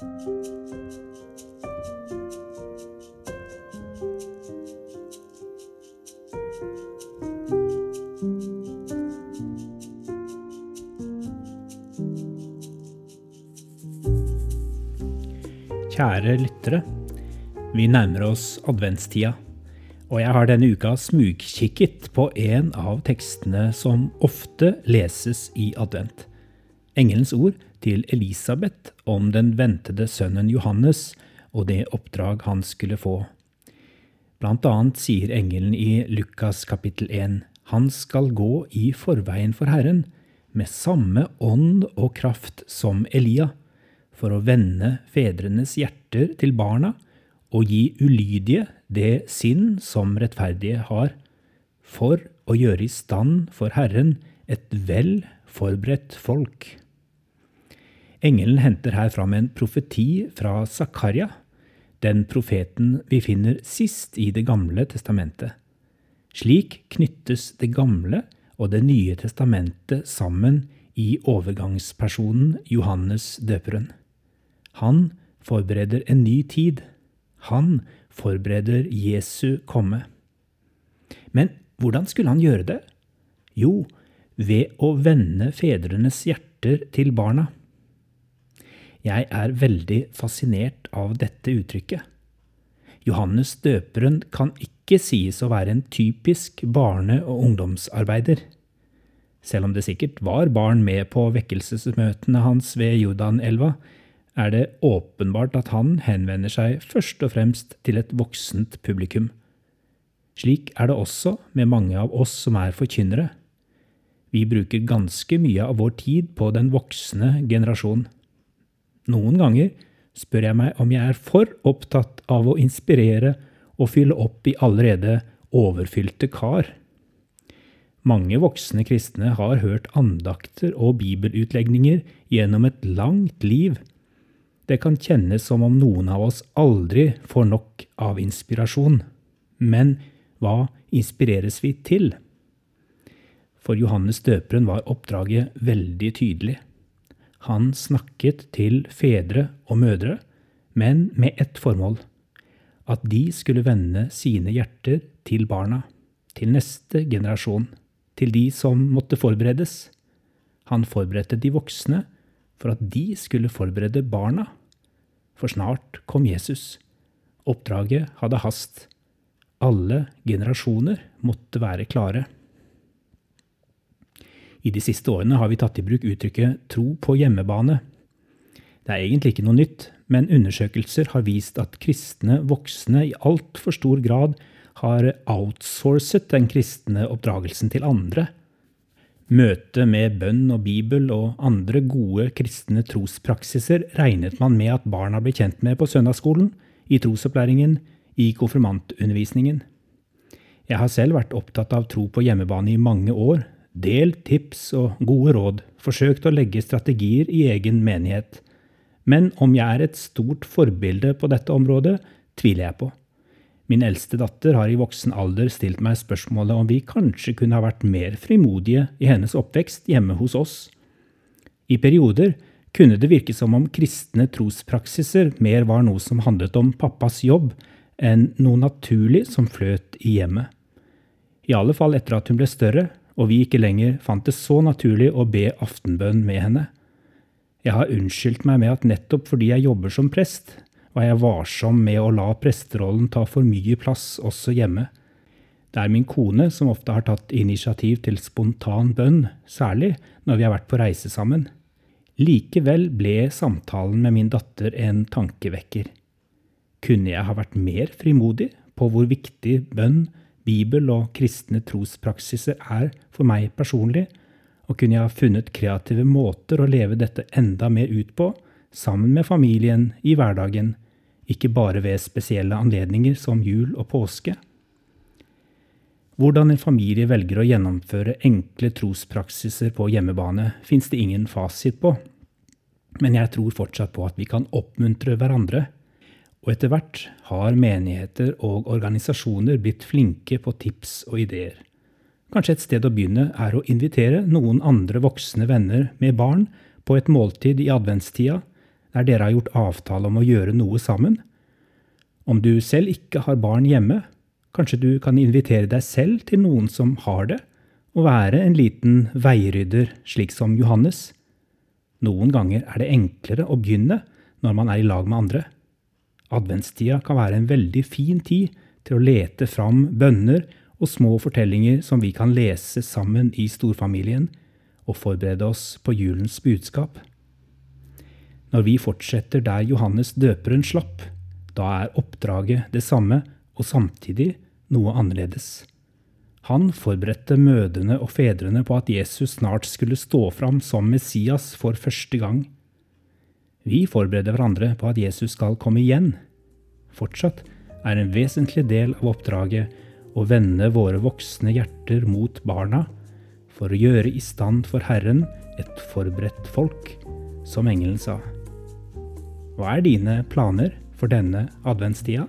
Kjære lyttere. Vi nærmer oss adventstida, og jeg har denne uka smugkikket på en av tekstene som ofte leses i advent. Engelens ord til Elisabeth om den ventede sønnen Johannes og det oppdrag han skulle få. Blant annet sier engelen i Lukas kapittel 1 han skal gå i forveien for Herren med samme ånd og kraft som Elia for å vende fedrenes hjerter til barna og gi ulydige det sinn som rettferdige har, for å gjøre i stand for Herren et vel forberedt folk. Engelen henter her fram en profeti fra Zakaria, den profeten vi finner sist i Det gamle testamentet. Slik knyttes Det gamle og Det nye testamentet sammen i overgangspersonen Johannes døperen. Han forbereder en ny tid. Han forbereder Jesu komme. Men hvordan skulle han gjøre det? Jo, ved å vende fedrenes hjerter til barna. Jeg er veldig fascinert av dette uttrykket. Johannes døperen kan ikke sies å være en typisk barne- og ungdomsarbeider. Selv om det sikkert var barn med på vekkelsesmøtene hans ved Jordanelva, er det åpenbart at han henvender seg først og fremst til et voksent publikum. Slik er det også med mange av oss som er forkynnere. Vi bruker ganske mye av vår tid på den voksne generasjon. Noen ganger spør jeg meg om jeg er for opptatt av å inspirere og fylle opp i allerede overfylte kar. Mange voksne kristne har hørt andakter og bibelutlegninger gjennom et langt liv det kan kjennes som om noen av oss aldri får nok av inspirasjon. Men hva inspireres vi til? For Johannes døperen var oppdraget veldig tydelig. Han snakket til fedre og mødre, men med ett formål at de skulle vende sine hjerter til barna, til neste generasjon, til de som måtte forberedes. Han forberedte de voksne for at de skulle forberede barna for snart kom Jesus. Oppdraget hadde hast. Alle generasjoner måtte være klare. I de siste årene har vi tatt i bruk uttrykket 'tro på hjemmebane'. Det er egentlig ikke noe nytt, men undersøkelser har vist at kristne voksne i altfor stor grad har outsourcet den kristne oppdragelsen til andre møte med bønn og bibel og andre gode kristne trospraksiser regnet man med at barna ble kjent med på søndagsskolen, i trosopplæringen, i konfirmantundervisningen. Jeg har selv vært opptatt av tro på hjemmebane i mange år, delt tips og gode råd, forsøkt å legge strategier i egen menighet. Men om jeg er et stort forbilde på dette området, tviler jeg på. Min eldste datter har i voksen alder stilt meg spørsmålet om vi kanskje kunne ha vært mer frimodige i hennes oppvekst hjemme hos oss. I perioder kunne det virke som om kristne trospraksiser mer var noe som handlet om pappas jobb, enn noe naturlig som fløt i hjemmet. I alle fall etter at hun ble større, og vi ikke lenger fant det så naturlig å be aftenbønn med henne. Jeg har unnskyldt meg med at nettopp fordi jeg jobber som prest, var jeg varsom med å la presterollen ta for mye plass også hjemme. Det er min kone som ofte har tatt initiativ til spontan bønn, særlig når vi har vært på reise sammen. Likevel ble samtalen med min datter en tankevekker. Kunne jeg ha vært mer frimodig på hvor viktig bønn, bibel og kristne trospraksiser er for meg personlig, og kunne jeg ha funnet kreative måter å leve dette enda mer ut på, sammen med familien i hverdagen, ikke bare ved spesielle anledninger som jul og påske. Hvordan en familie velger å gjennomføre enkle trospraksiser på hjemmebane, fins det ingen fasit på, men jeg tror fortsatt på at vi kan oppmuntre hverandre. Og etter hvert har menigheter og organisasjoner blitt flinke på tips og ideer. Kanskje et sted å begynne er å invitere noen andre voksne venner med barn på et måltid i adventstida der dere har gjort avtale om å gjøre noe sammen. Om du selv ikke har barn hjemme, kanskje du kan invitere deg selv til noen som har det, og være en liten veirydder, slik som Johannes. Noen ganger er det enklere å begynne når man er i lag med andre. Adventstida kan være en veldig fin tid til å lete fram bønner og små fortellinger som vi kan lese sammen i storfamilien, og forberede oss på julens budskap. Når vi fortsetter der Johannes døperen slapp, da er oppdraget det samme og samtidig noe annerledes. Han forberedte mødrene og fedrene på at Jesus snart skulle stå fram som Messias for første gang. Vi forbereder hverandre på at Jesus skal komme igjen. Fortsatt er en vesentlig del av oppdraget å vende våre voksne hjerter mot barna for å gjøre i stand for Herren et forberedt folk, som engelen sa. Hva er dine planer for denne adventstida?